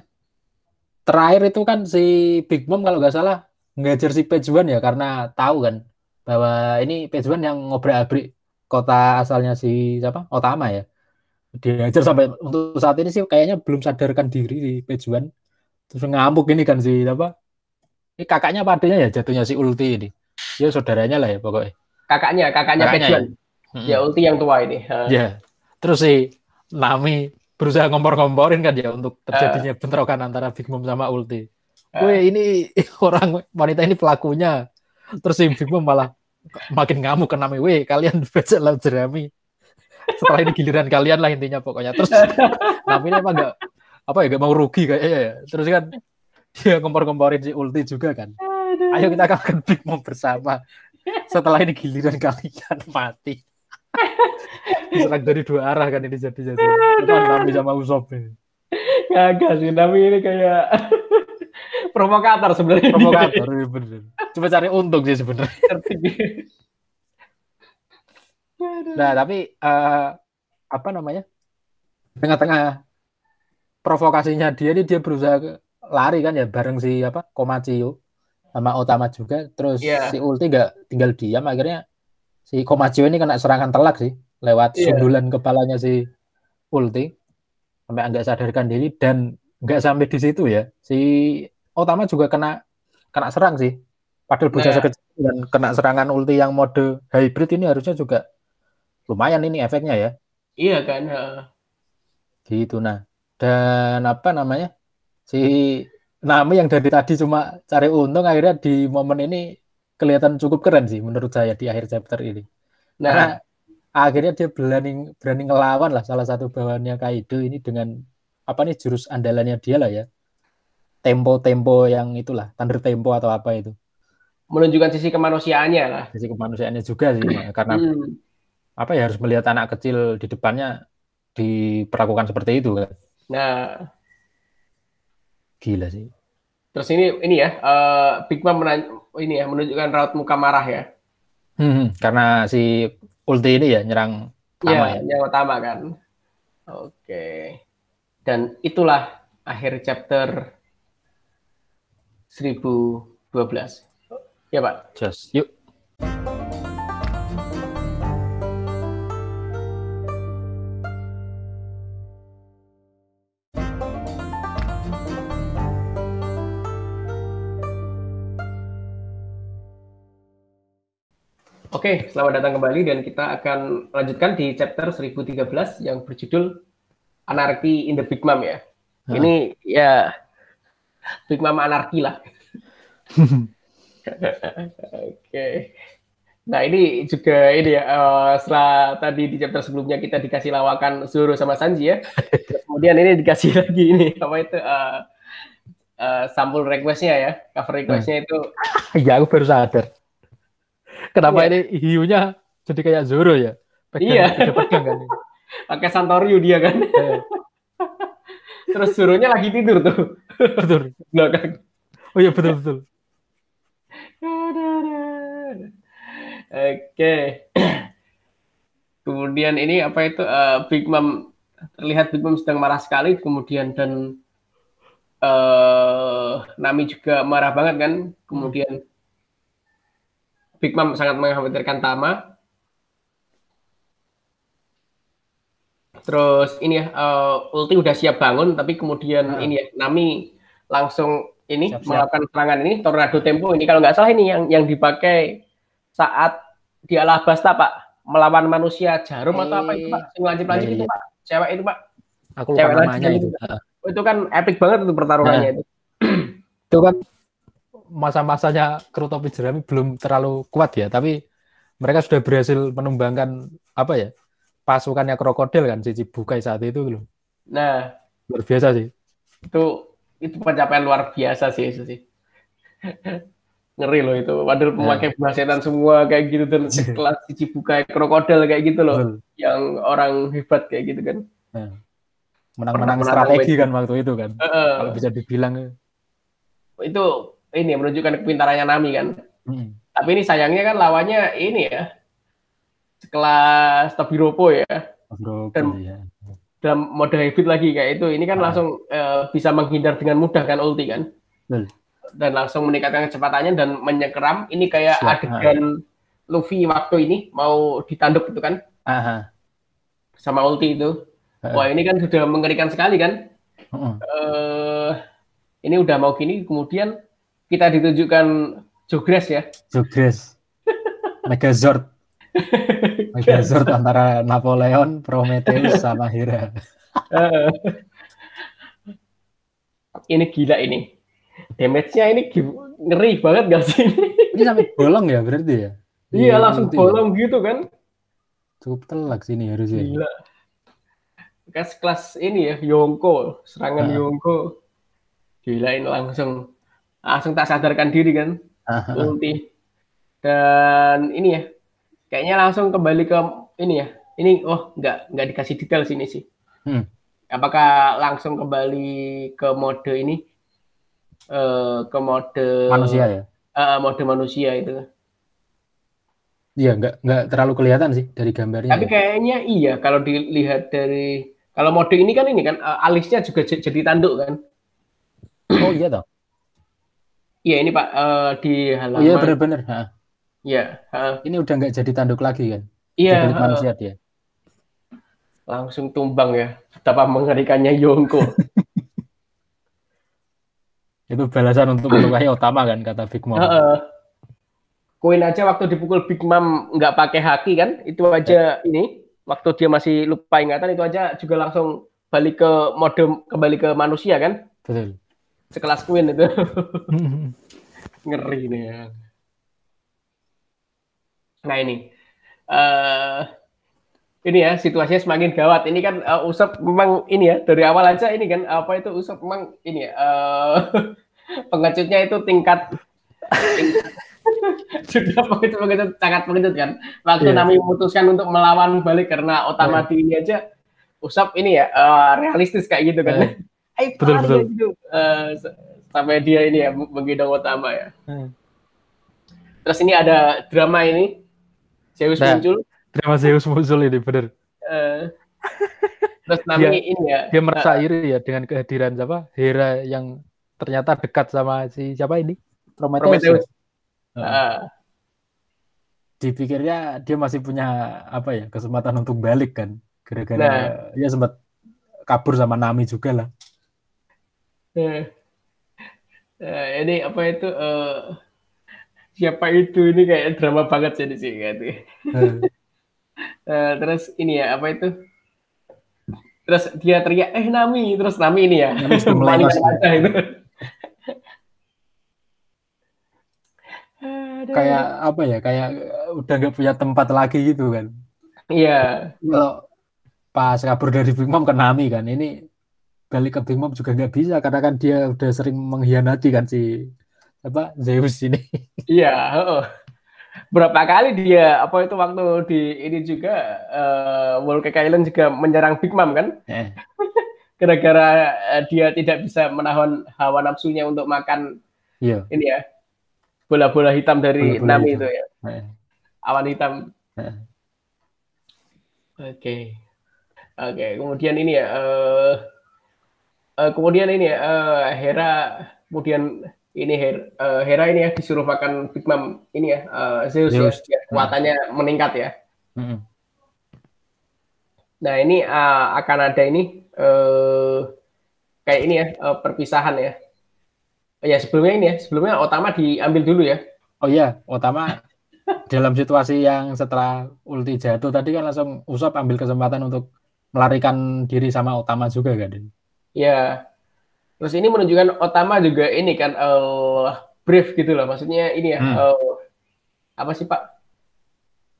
Speaker 2: Terakhir itu kan si Big Mom kalau nggak salah ngajar si Pejuan ya karena tahu kan bahwa ini Pejuan yang ngobrak-abrik kota asalnya si siapa? Otama ya. Diajar sampai untuk saat ini sih kayaknya belum sadarkan diri di Pejuan. Terus ngamuk ini kan si apa? Ini kakaknya apa adanya ya jatuhnya si Ulti ini. Ya saudaranya lah ya pokoknya.
Speaker 1: Kakaknya, kakaknya
Speaker 2: Kakaknya
Speaker 1: Pejuan.
Speaker 2: Mm-mm.
Speaker 1: Ya ulti yang tua ini. Ha.
Speaker 2: Ya. Terus si Nami berusaha ngompor-ngomporin kan ya untuk terjadinya bentrokan antara Big Mom sama Ulti.
Speaker 1: Ah.
Speaker 2: Woi ini orang wanita ini pelakunya. Terus si Big Mom malah makin ngamuk ke Nami. Woi kalian baca laut jerami. Setelah ini giliran kalian lah intinya pokoknya. Terus Nami ini emang gak apa ya gak mau rugi kayaknya ya. Terus kan dia ngompor-ngomporin si Ulti juga kan. Ayo kita akan Big Mom bersama. Setelah ini giliran kalian mati. Diserang dari dua arah kan ini jadi jadi. Itu Nami sama Usop ini.
Speaker 1: Kagak sih, tapi ini kayak provokator sebenarnya.
Speaker 2: Provokator ini bener. Cuma cari untung sih sebenarnya. Nah tapi eh, apa namanya? Tengah-tengah provokasinya dia ini dia berusaha lari kan ya bareng si apa Komachiyo sama Otama juga. Terus
Speaker 1: Iya.
Speaker 2: si Ulti gak tinggal diam akhirnya si Komachiyo ini kena serangan telak sih lewat
Speaker 1: Iya.
Speaker 2: sundulan kepalanya si Ulti sampai nggak sadarkan diri dan nggak sampai di situ ya si Otama juga kena kena serang sih padahal bocah
Speaker 1: Nah.
Speaker 2: sekecil dan kena serangan ulti yang mode hybrid ini harusnya juga lumayan ini efeknya ya
Speaker 1: Iya kan.
Speaker 2: gitu nah dan apa namanya si Nami yang dari tadi cuma cari untung akhirnya di momen ini kelihatan cukup keren sih menurut saya di akhir chapter ini. Karena
Speaker 1: Nah,
Speaker 2: akhirnya dia berani berani ngelawan lah salah satu bawahannya Kaido ini dengan apa nih jurus andalannya dia lah ya. Tempo-tempo yang itulah thunder tempo atau apa itu.
Speaker 1: Menunjukkan sisi kemanusiaannya lah.
Speaker 2: sisi kemanusiaannya juga sih karena
Speaker 1: Hmm.
Speaker 2: apa ya harus melihat anak kecil di depannya diperlakukan seperti itu kan.
Speaker 1: Nah,
Speaker 2: gila sih
Speaker 1: terus ini ini ya, eh, Big Mom menan- ini ya menunjukkan raut muka marah ya.
Speaker 2: Hmm, karena si ulti ini ya nyerang Tama ya.
Speaker 1: Iya, yang utama kan. Oke. Dan itulah akhir chapter 1012. Ya, Pak.
Speaker 2: Just yuk
Speaker 1: Oke, selamat datang kembali dan kita akan lanjutkan di chapter 1013 yang berjudul Anarchy in the Big Mom ya.
Speaker 2: Hah.
Speaker 1: Ini ya Big Mom anarki lah. Oke. Nah ini juga ini ya uh, setelah tadi di chapter sebelumnya kita dikasih lawakan Zoro sama Sanji ya. Kemudian ini dikasih lagi ini apa itu uh, uh, sampul requestnya ya cover requestnya itu.
Speaker 2: Iya aku baru sadar. Kenapa iya. ini hiunya jadi kayak Zoro ya?
Speaker 1: Pegang, iya. Pegang kan. Pakai Santoryu dia kan. Iya. Terus Zoronya lagi tidur tuh.
Speaker 2: Betul. Belakang. Oh iya betul betul.
Speaker 1: Oke. Kemudian ini apa itu uh, Big Mom terlihat Big Mom sedang marah sekali kemudian dan uh, Nami juga marah banget kan. Kemudian Big Mom sangat mengkhawatirkan Tama. Terus ini ya uh, Ulti udah siap bangun tapi kemudian nah. ini ya Nami langsung ini siap, siap. melakukan serangan ini Tornado Tempo ini kalau nggak salah ini yang yang dipakai saat di Alabasta Pak melawan manusia jarum hey. atau apa itu Pak yang lancip-lancip hey. itu Pak cewek itu Pak
Speaker 2: aku lupa cewek namanya itu
Speaker 1: oh, itu kan epic banget itu pertarungannya nah. itu
Speaker 2: itu kan masa-masanya kru topi jerami belum terlalu kuat ya tapi mereka sudah berhasil menumbangkan apa ya pasukannya krokodil kan si Cibukai saat itu loh.
Speaker 1: Nah.
Speaker 2: Luar biasa sih.
Speaker 1: Itu itu pencapaian luar biasa sih itu sih. Ngeri loh itu. Padahal ya. pemakai yeah. buah setan semua kayak gitu dan kelas cici buka krokodil kayak gitu loh. Betul. yang orang hebat kayak gitu kan.
Speaker 2: Ya. menang-menang strategi kan waktu itu kan. Uh, kalau bisa dibilang
Speaker 1: itu ini menunjukkan kepintarannya Nami kan hmm. tapi ini sayangnya kan lawannya ini ya sekelas Tobiropo ya
Speaker 2: Tobiropo, dan
Speaker 1: ya. dalam mode hybrid lagi kayak itu ini kan ah. langsung uh, bisa menghindar dengan mudah kan ulti kan Betul dan langsung meningkatkan kecepatannya dan menyekeram. Ini kayak Siap, adegan Luffy waktu ini mau ditanduk itu kan.
Speaker 2: Aha.
Speaker 1: Sama ulti itu. Aha. Wah, ini kan sudah mengerikan sekali kan. Uh, uh ini udah mau gini kemudian kita ditunjukkan Jogres ya.
Speaker 2: Jogres. Megazord. Megazord antara Napoleon, Prometheus sama Hera.
Speaker 1: ini gila ini damage-nya ini ngeri banget gak sih?
Speaker 2: Ini sampai bolong ya berarti ya?
Speaker 1: Iya, iya langsung bolong gitu kan.
Speaker 2: Cukup telak sini harusnya. Gila.
Speaker 1: Kas kelas ini ya, Yongko, serangan nah. Yongko. Gila ini langsung langsung tak sadarkan diri kan. Ulti. Dan ini ya, kayaknya langsung kembali ke ini ya. Ini oh nggak nggak dikasih detail sini sih. Hmm. Apakah langsung kembali ke mode ini uh, ke mode
Speaker 2: manusia ya
Speaker 1: uh, mode manusia itu
Speaker 2: Iya, nggak nggak terlalu kelihatan sih dari gambarnya.
Speaker 1: Tapi ya. kayaknya iya kalau dilihat dari kalau mode ini kan ini kan uh, alisnya juga jadi tanduk kan.
Speaker 2: Oh iya toh.
Speaker 1: Iya ini Pak uh, di halaman.
Speaker 2: iya benar-benar.
Speaker 1: Iya.
Speaker 2: Ini udah nggak jadi tanduk lagi kan?
Speaker 1: Iya.
Speaker 2: Uh, manusia dia.
Speaker 1: Langsung tumbang ya. Betapa mengerikannya Yongko.
Speaker 2: Itu balasan untuk melukai Otama kan kata Big Mom. Uh,
Speaker 1: Koin aja waktu dipukul Big Mom nggak pakai haki kan, itu aja ya. ini waktu dia masih lupa ingatan itu aja juga langsung balik ke mode kembali ke manusia kan?
Speaker 2: Betul.
Speaker 1: Sekelas Queen itu. Ngeri nih ya. Nah ini. Uh, ini ya situasinya semakin gawat. Ini kan uh, Usop memang ini ya dari awal aja ini kan apa itu Usop memang ini ya uh, pengecutnya itu tingkat, sudah pengecut pengecut sangat pengecut kan. Waktu yeah. Nami memutuskan untuk melawan balik karena Otama yeah. ini aja Usop ini ya uh, realistis kayak gitu kan. Yeah.
Speaker 2: Ayo, betul betul.
Speaker 1: Gitu. Uh, sampai dia ini ya menggendong Otama ya. Hmm. Terus ini ada drama ini Zeus nah. muncul
Speaker 2: Drama Zeus muncul ini bener. Uh,
Speaker 1: terus namanya dia, ini ya.
Speaker 2: Dia merasa uh, iri ya dengan kehadiran siapa? Hera yang ternyata dekat sama si siapa ini? Prometheus. Prometheus. Uh. Dipikirnya dia masih punya apa ya kesempatan untuk balik kan, gara-gara nah. ya sempat kabur sama Nami juga lah.
Speaker 1: Uh, uh, ini apa itu uh, siapa itu ini kayak drama banget sih di sini gitu. Uh. Uh, terus ini ya apa itu? Terus dia teriak, eh Nami, terus Nami ini ya, Nami itu.
Speaker 2: kayak apa ya kayak udah nggak punya tempat lagi gitu kan
Speaker 1: Iya.
Speaker 2: kalau pas kabur dari Big Mom ke Nami kan ini balik ke Big Mom juga nggak bisa karena kan dia udah sering mengkhianati kan si apa Zeus ini
Speaker 1: Iya, heeh. Berapa kali dia apa itu waktu di ini juga eh Wolcake Island juga menyerang Big Mom kan?
Speaker 2: Eh,
Speaker 1: Gara-gara eh, dia tidak bisa menahan hawa nafsunya untuk makan
Speaker 2: iya
Speaker 1: ini ya. Bola-bola hitam dari
Speaker 2: Bola-bola
Speaker 1: Nami
Speaker 2: hitam.
Speaker 1: itu ya.
Speaker 2: Eh,
Speaker 1: Awan hitam.
Speaker 2: eh.
Speaker 1: Oke. Oke, kemudian ini ya eh eh, kemudian ini ya eh, Hera kemudian ini Hera, eh, Hera ini ya disuruh makan Big Mom ini ya eh, Zeus,
Speaker 2: Zeus.
Speaker 1: ya kekuatannya meningkat ya.
Speaker 2: Mm-mm.
Speaker 1: Nah, ini eh, akan ada ini eh kayak ini ya eh, perpisahan ya. Ya sebelumnya ini ya, sebelumnya Otama diambil dulu ya.
Speaker 2: oh iya utama dalam situasi yang setelah ulti jatuh tadi kan langsung Usop ambil kesempatan untuk melarikan diri sama Utama juga kan
Speaker 1: Ya. Terus ini menunjukkan Otama juga ini kan eh brief gitu loh. Maksudnya ini ya
Speaker 2: Hmm.
Speaker 1: eh, apa sih Pak?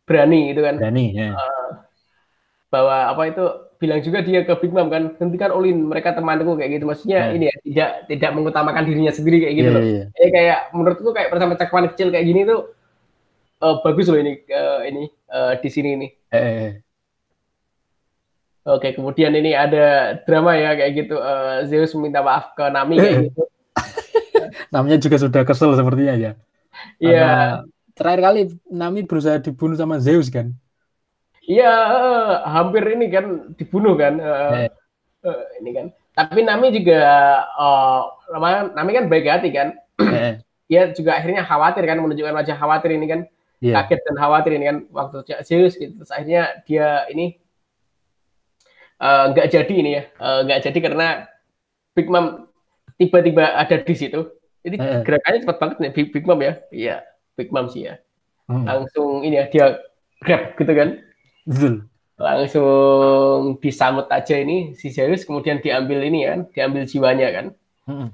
Speaker 1: Berani gitu kan.
Speaker 2: Dani ya.
Speaker 1: Bahwa apa itu bilang juga dia ke Big Mom kan, hentikan Olin, mereka temanku kayak gitu. Maksudnya
Speaker 2: Hmm.
Speaker 1: ini ya tidak tidak mengutamakan dirinya sendiri kayak gitu
Speaker 2: Iya,
Speaker 1: loh.
Speaker 2: iya.
Speaker 1: Eh kayak menurutku kayak bersama cakapan kecil kayak gini tuh eh, bagus loh ini eh, ini eh, di sini ini.
Speaker 2: Eh, eh, eh.
Speaker 1: Oke, kemudian ini ada drama ya kayak gitu. eh, Zeus minta maaf ke Nami kayak gitu.
Speaker 2: namanya juga sudah kesel sepertinya ya
Speaker 1: Iya,
Speaker 2: Karena terakhir kali Nami berusaha dibunuh sama Zeus kan
Speaker 1: iya eh, hampir ini kan dibunuh kan. eh,
Speaker 2: Eh.
Speaker 1: eh, ini kan. Tapi Nami juga namanya- Nami kan baik hati kan.
Speaker 2: Eh, eh.
Speaker 1: Dia juga akhirnya khawatir kan menunjukkan wajah khawatir ini kan.
Speaker 2: Iya.
Speaker 1: Kaget dan khawatir ini kan waktu Zeus gitu. Terus akhirnya dia ini eh, nggak jadi ini ya. Eh, nggak jadi karena Big Mom tiba-tiba ada di situ. Jadi gerakannya cepat banget nih Big, Big Mom ya. Iya, Big Mom sih ya.
Speaker 2: Hmm,
Speaker 1: Langsung ini ya dia grab gitu kan.
Speaker 2: betul
Speaker 1: Langsung disambut aja ini si Zeus kemudian diambil ini kan, diambil jiwanya kan.
Speaker 2: Mm-mm.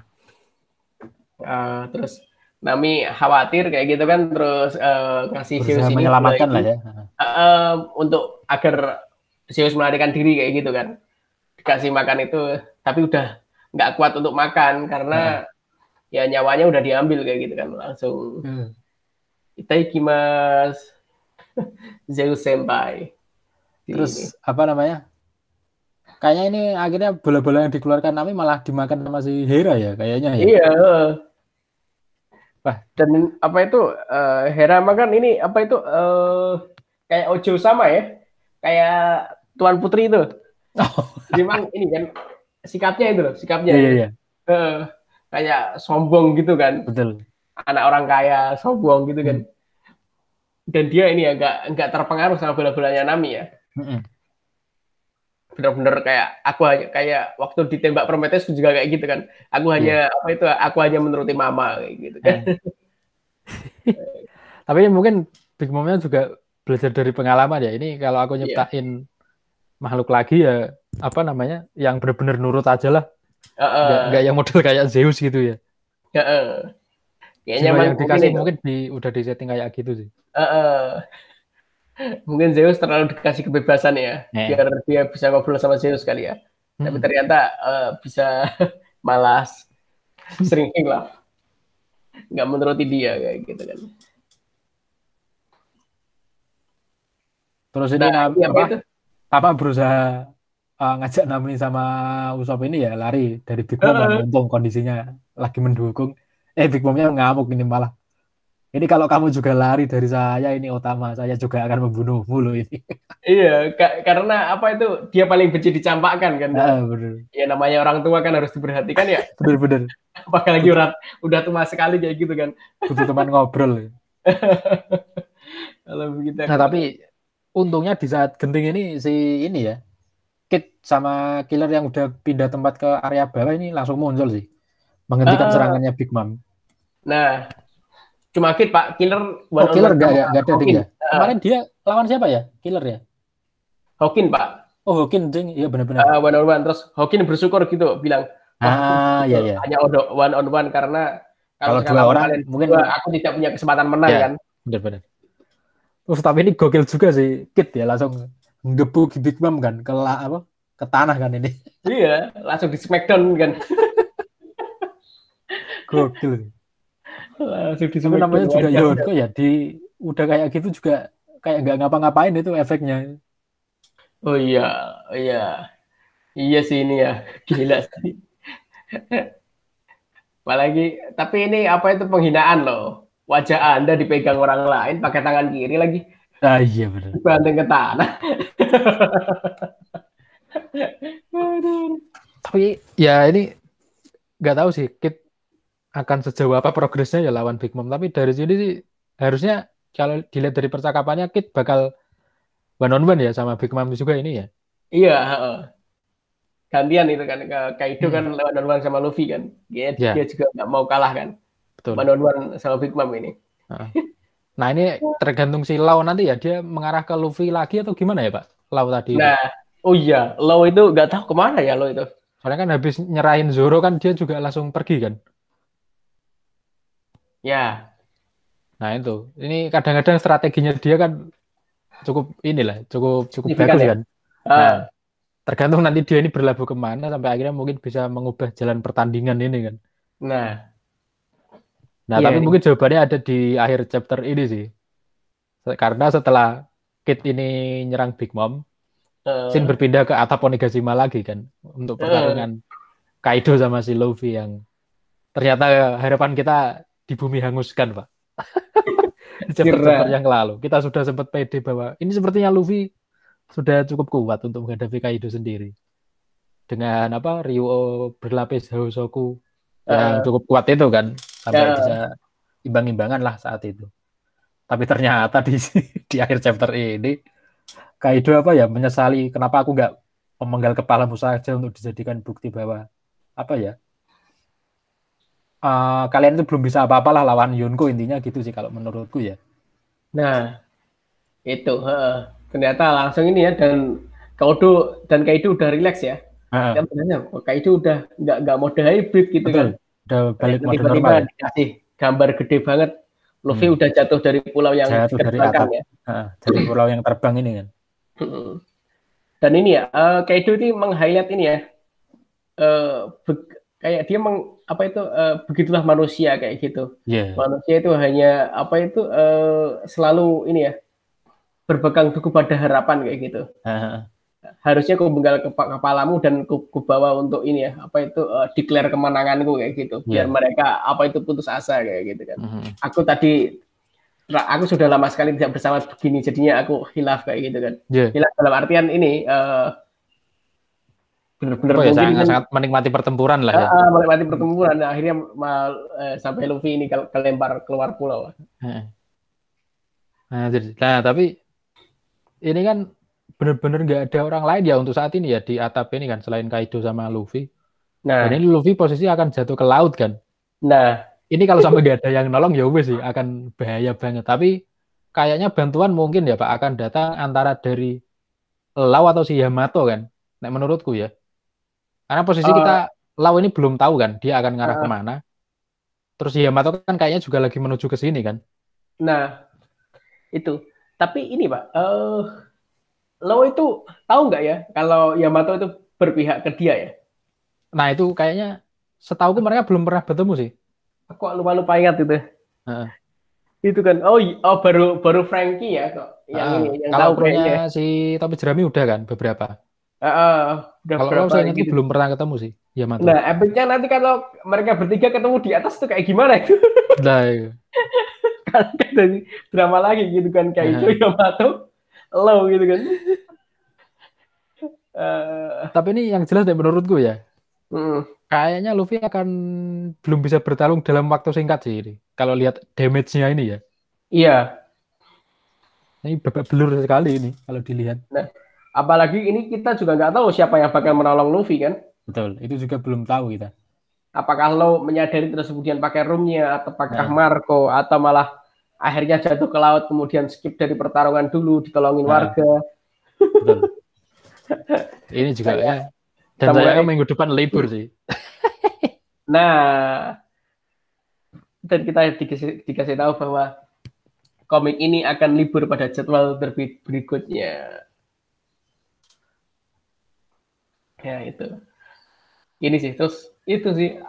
Speaker 1: Eh, terus Nami khawatir kayak gitu kan terus eh, ngasih Zeus ini
Speaker 2: menyelamatkan lah ya
Speaker 1: eh, untuk agar Zeus melarikan diri kayak gitu kan. Dikasih makan itu tapi udah nggak kuat untuk makan karena ya nyawanya udah diambil kayak gitu kan langsung
Speaker 2: Hmm.
Speaker 1: Itaikimasu Zeus senpai. Di ini.
Speaker 2: terus apa namanya kayaknya ini akhirnya bola-bola yang dikeluarkan Nami malah dimakan sama si Hera ya kayaknya ya
Speaker 1: Iya.
Speaker 2: Wah.
Speaker 1: Dan apa itu eh, Hera mah kan ini apa itu eh, kayak Ojo sama ya, kayak Tuan Putri itu.
Speaker 2: oh,
Speaker 1: Memang ini kan sikapnya itu loh, sikapnya.
Speaker 2: iya iya iya
Speaker 1: Eh, kayak sombong gitu kan,
Speaker 2: betul
Speaker 1: anak orang kaya sombong gitu kan. Dan dia ini ya nggak nggak terpengaruh sama bola-bolanya Nami ya.
Speaker 2: Mm-mm.
Speaker 1: Bener-bener kayak aku hanya kayak waktu ditembak Prometheus juga kayak gitu kan. Aku hanya apa itu aku hanya menuruti mama kayak gitu kan.
Speaker 2: tapi mungkin Big Mom-nya juga belajar dari pengalaman ya ini kalau aku
Speaker 1: Iya.
Speaker 2: nyiptain makhluk lagi ya apa namanya yang benar-benar nurut aja lah
Speaker 1: Heeh.
Speaker 2: nggak nggak yang model kayak Zeus gitu ya
Speaker 1: Heeh. Kayaknya
Speaker 2: Jiwa
Speaker 1: emang
Speaker 2: yang dikasih
Speaker 1: mungkin,
Speaker 2: mungkin di udah di setting kayak gitu sih
Speaker 1: Heeh. mungkin Zeus terlalu dikasih kebebasan ya,
Speaker 2: Eh.
Speaker 1: biar dia bisa ngobrol sama Zeus kali ya. Tapi
Speaker 2: Mm-mm.
Speaker 1: ternyata eh, bisa malas sering hilaf, nggak menuruti dia kayak gitu kan.
Speaker 2: terus ini
Speaker 1: Nah, apa, itu?
Speaker 2: Apa berusaha uh, ngajak Nami sama Usop ini ya lari dari Big Mom
Speaker 1: Heeh.
Speaker 2: untung kondisinya lagi mendukung eh Big Mom-nya ngamuk ini malah ini kalau kamu juga lari dari saya ini utama saya juga akan membunuhmu loh ini
Speaker 1: Iya, ka- karena apa itu dia paling benci dicampakkan kan.
Speaker 2: Ah, bener
Speaker 1: Ya namanya orang tua kan harus diperhatikan ya.
Speaker 2: bener bener
Speaker 1: Apalagi udah udah tua sekali kayak gitu kan.
Speaker 2: butuh teman ngobrol
Speaker 1: Kalau begitu.
Speaker 2: nah tapi untungnya di saat genting ini si ini ya Kit sama killer yang udah pindah tempat ke area bawah ini langsung muncul sih menghentikan
Speaker 1: Ah.
Speaker 2: serangannya Big Mom
Speaker 1: Nah, cuma Kid Pak, killer
Speaker 2: oh killer nggak nggak nggak ada ding ya kemarin dia lawan siapa ya killer ya
Speaker 1: Hawkin Pak.
Speaker 2: oh Hawkin ding iya benar-benar
Speaker 1: Uh, one on one terus Hawkin bersyukur gitu bilang
Speaker 2: ah iya iya
Speaker 1: hanya one on one karena
Speaker 2: Kalau dua
Speaker 1: sekarang
Speaker 2: orang, mungkin-
Speaker 1: berdua, aku tidak punya kesempatan menang
Speaker 2: Ya.
Speaker 1: kan.
Speaker 2: Benar-benar. Terus tapi ini gokil juga sih, Kit ya langsung ngebuk Big Mom kan ke la- apa ke tanah kan ini.
Speaker 1: Iya, langsung di Smackdown kan.
Speaker 2: Gokil.
Speaker 1: langsung di
Speaker 2: Tapi namanya juga
Speaker 1: Wajar.
Speaker 2: Yonko ya di udah kayak gitu juga kayak nggak ngapa-ngapain itu efeknya.
Speaker 1: Oh iya, oh iya. Iya sih ini ya, gila sih. Apalagi, tapi ini apa itu penghinaan loh. Wajah Anda dipegang orang lain pakai tangan kiri lagi,
Speaker 2: Ah iya benar.
Speaker 1: dibanting ke tanah.
Speaker 2: Tapi ya ini nggak tahu sih Kit akan sejauh apa progresnya ya lawan Big Mom. Tapi dari sini sih harusnya kalau dilihat dari percakapannya Kit bakal one on one ya sama Big Mom juga ini ya.
Speaker 1: Iya, heeh. gantian itu kan ke Kaido
Speaker 2: Hmm.
Speaker 1: kan lewat one sama Luffy kan. Dia,
Speaker 2: Ya.
Speaker 1: dia juga nggak mau kalah kan.
Speaker 2: Betul.
Speaker 1: One on one sama Big Mom ini.
Speaker 2: Nah ini tergantung si Lau nanti ya dia mengarah ke Luffy lagi atau gimana ya Pak? Lau tadi.
Speaker 1: Nah, oh iya, Law itu nggak tahu ke mana ya Law itu.
Speaker 2: Soalnya kan habis nyerahin Zoro kan dia juga langsung pergi kan.
Speaker 1: Ya,
Speaker 2: Nah itu, ini kadang-kadang strateginya dia kan cukup inilah, cukup cukup
Speaker 1: Signifikan
Speaker 2: bagus
Speaker 1: ya?
Speaker 2: kan. Nah, tergantung nanti dia ini berlabuh ke mana sampai akhirnya mungkin bisa mengubah jalan pertandingan ini kan.
Speaker 1: nah,
Speaker 2: Nah
Speaker 1: Iya,
Speaker 2: tapi
Speaker 1: iya.
Speaker 2: mungkin jawabannya ada di akhir chapter ini sih. Karena setelah Kid ini nyerang Big Mom,
Speaker 1: eh,
Speaker 2: Shin berpindah ke Atap Onigashima lagi kan untuk pertarungan Kaido sama si Luffy yang ternyata harapan kita di bumi hanguskan pak. Di chapter-chapter yang lalu. Kita sudah sempat pede bahwa ini sepertinya Luffy sudah cukup kuat untuk menghadapi Kaido sendiri. Dengan apa Ryo berlapis Hosoku yang
Speaker 1: Eh.
Speaker 2: cukup kuat itu kan sampai
Speaker 1: Ya.
Speaker 2: bisa imbang-imbangan lah saat itu tapi ternyata di di akhir chapter ini Kaido apa ya menyesali kenapa aku nggak memenggal kepalamu saja untuk dijadikan bukti bahwa apa ya eh, kalian itu belum bisa apa-apalah lawan Yonko intinya gitu sih kalau menurutku ya
Speaker 1: nah, itu, heeh. ternyata langsung ini ya dan Kaido dan Kaido udah relax ya. Sebenarnya Kaido udah nggak nggak mode hybrid gitu
Speaker 2: betul
Speaker 1: kan.
Speaker 2: Udah balik mode
Speaker 1: Tiba-tiba
Speaker 2: normal ya.
Speaker 1: dikasih gambar gede banget. Luffy
Speaker 2: Hmm.
Speaker 1: udah jatuh dari pulau yang
Speaker 2: Jatuh dari atap.
Speaker 1: ya.
Speaker 2: Jadi pulau yang terbang ini kan
Speaker 1: Mm-mm. Dan ini ya, eh, Kaido ini meng-highlight ini ya, be- kayak dia meng, apa itu eh, begitulah manusia kayak gitu.
Speaker 2: Iya.
Speaker 1: Manusia itu hanya apa itu eh, selalu ini ya berpegang teguh pada harapan kayak gitu.
Speaker 2: Heeh.
Speaker 1: Harusnya kau benggal kepa- kepalamu dan ku, ku bawa untuk ini ya, apa itu eh, declare kemenanganku kayak gitu. Biar
Speaker 2: Iya.
Speaker 1: mereka apa itu putus asa kayak gitu kan.
Speaker 2: Mhm.
Speaker 1: Aku tadi aku sudah lama sekali tidak bersama begini, jadinya aku hilaf kayak gitu kan.
Speaker 2: Iya.
Speaker 1: Hilaf dalam artian ini eh, bener-bener
Speaker 2: Oh ya,
Speaker 1: mungkin
Speaker 2: sangat,
Speaker 1: kan,
Speaker 2: sangat menikmati pertempuran lah ya.
Speaker 1: ah, menikmati pertempuran nah, akhirnya mal, eh, sampai Luffy ini ke- kelempar keluar pulau.
Speaker 2: Nah, jadi, nah, tapi ini kan benar-benar nggak ada orang lain ya untuk saat ini ya di atap ini kan selain Kaido sama Luffy.
Speaker 1: Nah,
Speaker 2: Dan ini Luffy posisi akan jatuh ke laut kan.
Speaker 1: nah,
Speaker 2: Ini kalau sampai nggak ada yang nolong ya wes sih akan bahaya banget. Tapi kayaknya bantuan mungkin ya Pak akan datang antara dari Lau atau si Yamato kan. Nah, menurutku ya. Karena posisi
Speaker 1: Eh.
Speaker 2: kita Lau ini belum tahu kan dia akan ngarah
Speaker 1: Eh.
Speaker 2: ke mana. Terus si Yamato kan kayaknya juga lagi menuju ke sini kan.
Speaker 1: nah, itu. Tapi ini Pak, eh lo itu tahu nggak ya kalau Yamato itu berpihak ke dia ya?
Speaker 2: Nah itu kayaknya setahuku mereka belum pernah bertemu sih.
Speaker 1: Aku lupa-lupa ingat itu.
Speaker 2: Heeh.
Speaker 1: Itu kan, oh, oh baru baru Frankie ya kok yang ini yang
Speaker 2: kalau
Speaker 1: tahu kayaknya.
Speaker 2: punya si Topi Jerami udah kan beberapa.
Speaker 1: Ah, udah
Speaker 2: Kalau
Speaker 1: berapa
Speaker 2: saya
Speaker 1: gitu.
Speaker 2: belum pernah ketemu sih Yamato.
Speaker 1: Nah, epicnya nanti kalau mereka bertiga ketemu di atas tuh kayak gimana itu?
Speaker 2: Nah, iya.
Speaker 1: kan drama lagi gitu kan kayak itu Yamato, lo gitu kan. Eh,
Speaker 2: Tapi ini yang jelas deh menurutku ya.
Speaker 1: mm,
Speaker 2: Kayaknya Luffy akan belum bisa bertarung dalam waktu singkat sih ini. Kalau lihat damage-nya ini ya.
Speaker 1: iya,
Speaker 2: Ini babak belur sekali ini kalau dilihat.
Speaker 1: apalagi ini kita juga nggak tahu siapa yang bakal menolong Luffy kan.
Speaker 2: Betul, itu juga belum tahu kita.
Speaker 1: Apakah lo menyadari terus kemudian pakai roomnya atau apakah
Speaker 2: Nah.
Speaker 1: Marco atau malah akhirnya jatuh ke laut kemudian skip dari pertarungan dulu ditolongin
Speaker 2: Nah.
Speaker 1: warga.
Speaker 2: Betul. ini juga ya. Dan saya minggu depan libur sih.
Speaker 1: Nah, dan kita dikasih, dikasih tahu bahwa komik ini akan libur pada jadwal terbit berikutnya. Ya itu. Ini sih terus itu sih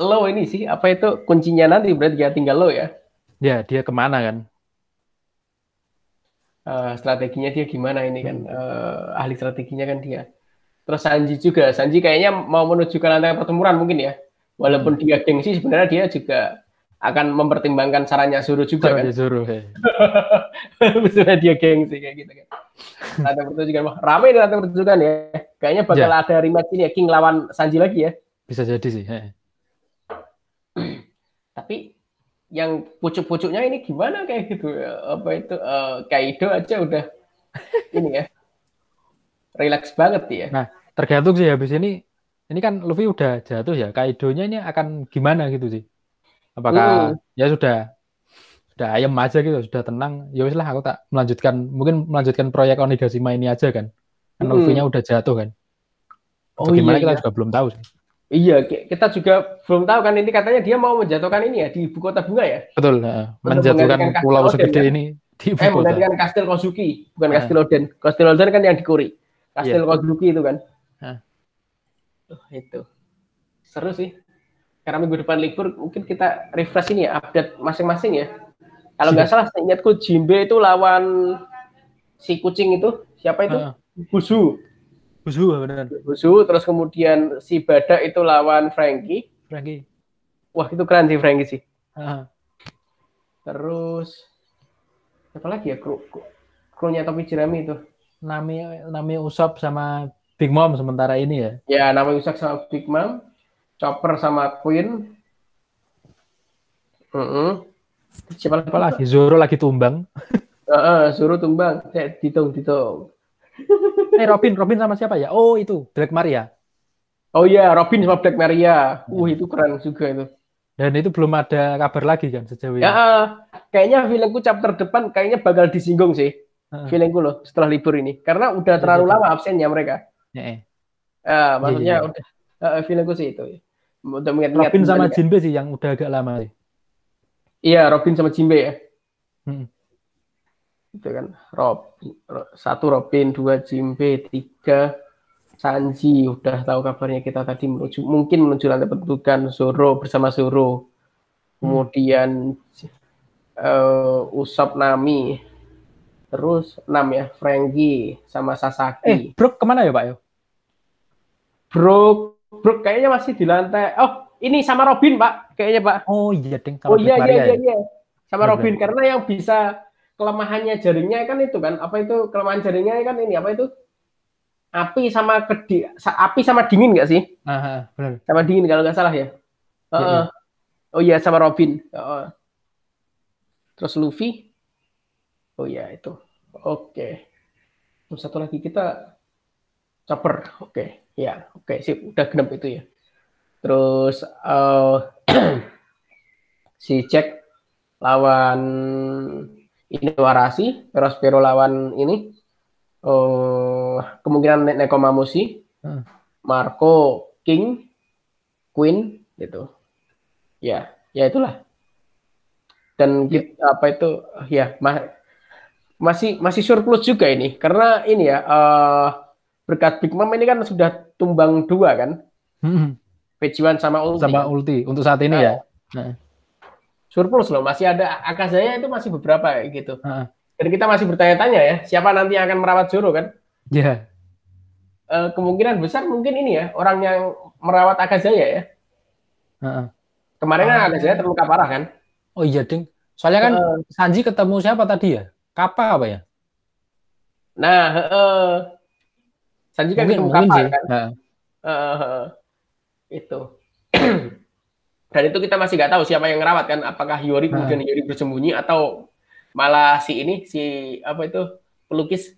Speaker 1: lo ini sih apa itu kuncinya nanti berarti ya tinggal lo ya.
Speaker 2: Ya dia ke mana kan?
Speaker 1: Uh, strateginya dia gimana ini kan uh, ahli strateginya kan dia. Terus Sanji juga, Sanji kayaknya mau menuju ke lantai pertempuran mungkin ya. Walaupun hmm. dia gengsi sebenarnya dia juga akan mempertimbangkan sarannya Zoro juga kan.
Speaker 2: Zoro, ya.
Speaker 1: Sebenarnya dia gengsi kayak gitu kan. Ada pertunjukan ramai nih ada pertunjukan ya. Kayaknya bakal ya. ada rematch ini ya King lawan Sanji lagi ya.
Speaker 2: Bisa jadi sih.
Speaker 1: Tapi yang pucuk-pucuknya ini gimana kayak gitu ya? Apa itu uh, Kaido aja udah ini ya. Relax banget ya.
Speaker 2: Nah, tergantung sih habis ini ini kan Luffy udah jatuh ya. Kaidonya ini akan gimana gitu sih apakah hmm. ya sudah sudah ayam aja gitu sudah tenang ya wis lah aku tak melanjutkan mungkin melanjutkan proyek Onigashima ini aja kan kan hmm. nya udah jatuh kan oh, gimana iya, kita iya. juga belum tahu sih
Speaker 1: iya kita juga belum tahu kan ini katanya dia mau menjatuhkan ini ya di ibu kota bunga ya?
Speaker 2: Betul uh, menjatuhkan pulau segede kan? ini
Speaker 1: di ibu eh, kota. menggantikan Kastil Kozuki bukan uh. Kastil Oden. Kastil Oden kan yang di Kuri. Kastil yeah. Kozuki itu kan. Uh. Oh, itu. Seru sih. Karena minggu depan libur mungkin kita refresh ini ya update masing-masing ya. Kalau nggak salah saya ingatku Jimbe itu lawan si kucing itu. Siapa itu? Uh. Busu
Speaker 2: Busu benar
Speaker 1: Busu terus kemudian si Badak itu lawan Frankie
Speaker 2: Frankie
Speaker 1: wah itu keren sih Frankie sih
Speaker 2: uh.
Speaker 1: terus apa lagi ya kru krunya topi jerami itu
Speaker 2: Nami Nami Usop sama Big Mom sementara ini ya
Speaker 1: ya Nami Usop sama Big Mom Chopper sama Queen. Uh -uh.
Speaker 2: Siapa lagi? Zoro lagi tumbang.
Speaker 1: Uh, uh, Zoro tumbang. Eh, ditung, ditung.
Speaker 2: Eh, Robin, Robin sama siapa ya? Oh, itu Black Maria.
Speaker 1: Oh iya, Robin sama Black Maria. Uh, itu keren juga itu.
Speaker 2: Dan itu belum ada kabar lagi kan sejauh ini.
Speaker 1: Ya, uh, kayaknya filmku chapter depan kayaknya bakal disinggung sih. Uh. Feelingku loh setelah libur ini. Karena udah terlalu lama absennya mereka.
Speaker 2: Ya,
Speaker 1: uh, maksudnya ya, ya. udah uh, feelingku sih itu.
Speaker 2: Udah Robin sama Jinbe sih yang udah agak lama sih.
Speaker 1: Iya, Robin sama Jinbe ya. Hmm. Itu kan Rob satu Robin, dua Jinbe, tiga Sanji udah tahu kabarnya kita tadi menuju mungkin menuju lantai pendudukan Zoro bersama Zoro. Kemudian uh, Usop Nami. Terus enam ya, Franky sama Sasaki.
Speaker 2: Eh, Brook ke mana ya Pak yo?
Speaker 1: Brook Brook kayaknya masih di lantai. Oh, ini sama Robin, Pak. Kayaknya, Pak.
Speaker 2: Oh, iya, Ding.
Speaker 1: oh, iya, iya, iya, iya. Sama Robin. Karena yang bisa kelemahannya jaringnya kan itu kan. Apa itu kelemahan jaringnya kan ini. Apa itu? Api sama kedi, api sama dingin nggak sih?
Speaker 2: Aha, benar.
Speaker 1: Sama dingin kalau nggak salah ya. Uh, ya, ya. Oh iya sama Robin. Uh, terus Luffy. Oh iya itu. Oke. Okay. Satu lagi kita Chopper. Oke. Okay. Ya, oke okay, sip, udah genep itu ya. Terus uh, si Jack lawan ini Warasi, Perospero lawan ini uh, kemungkinan Nekomamushi, hmm. Marco King, Queen gitu. Ya, ya itulah. Dan ya. apa itu ya ma masih masih surplus juga ini karena ini ya uh, berkat Big Mom ini kan sudah tumbang dua kan. Hmm. Pejuan sama Ulti.
Speaker 2: Sama Ulti untuk saat ini nah, ya. Nah.
Speaker 1: Surplus loh, masih ada Akazaya itu masih beberapa gitu. Nah. Dan kita masih bertanya-tanya ya, siapa nanti yang akan merawat Zoro kan?
Speaker 2: Iya. Yeah.
Speaker 1: Uh, kemungkinan besar mungkin ini ya, orang yang merawat Akazaya ya.
Speaker 2: Uh.
Speaker 1: Kemarin kan Akazaya terluka parah kan?
Speaker 2: Oh iya, Ding. Soalnya kan uh, Sanji ketemu siapa tadi ya? Kappa apa ya?
Speaker 1: Nah, uh, Sanji kan ketemu kapal kan. Uh, uh, itu. Dan itu kita masih nggak tahu siapa yang ngerawat kan. Apakah Yori kemudian Yori bersembunyi atau malah si ini si apa itu pelukis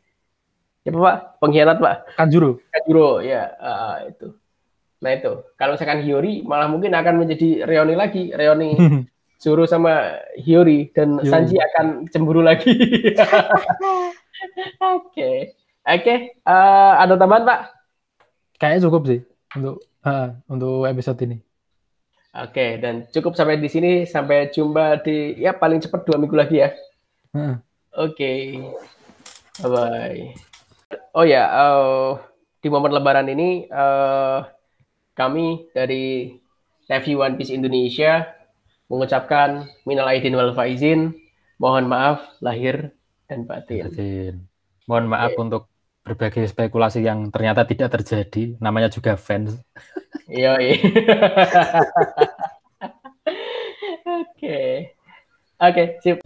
Speaker 1: siapa pak pengkhianat pak
Speaker 2: Kanjuro
Speaker 1: Kanjuro ya uh, itu nah itu kalau misalkan Hiyori malah mungkin akan menjadi Reoni lagi Reoni Zoro sama Hiyori dan Yori. Sanji akan cemburu lagi oke okay. Oke, uh, ada tambahan Pak?
Speaker 2: Kayaknya cukup sih untuk uh, untuk episode ini.
Speaker 1: Oke, dan cukup sampai di sini. Sampai jumpa di ya paling cepat dua minggu lagi ya.
Speaker 2: Heeh.
Speaker 1: Oke, bye bye. Oh ya, eh, di momen Lebaran ini eh, kami dari Review One Piece Indonesia mengucapkan minal aidin wal faizin, mohon maaf lahir dan batin.
Speaker 2: Batin. Mohon maaf untuk berbagai spekulasi yang ternyata tidak terjadi. Namanya juga fans.
Speaker 1: Iya. Oke. Oke, sip.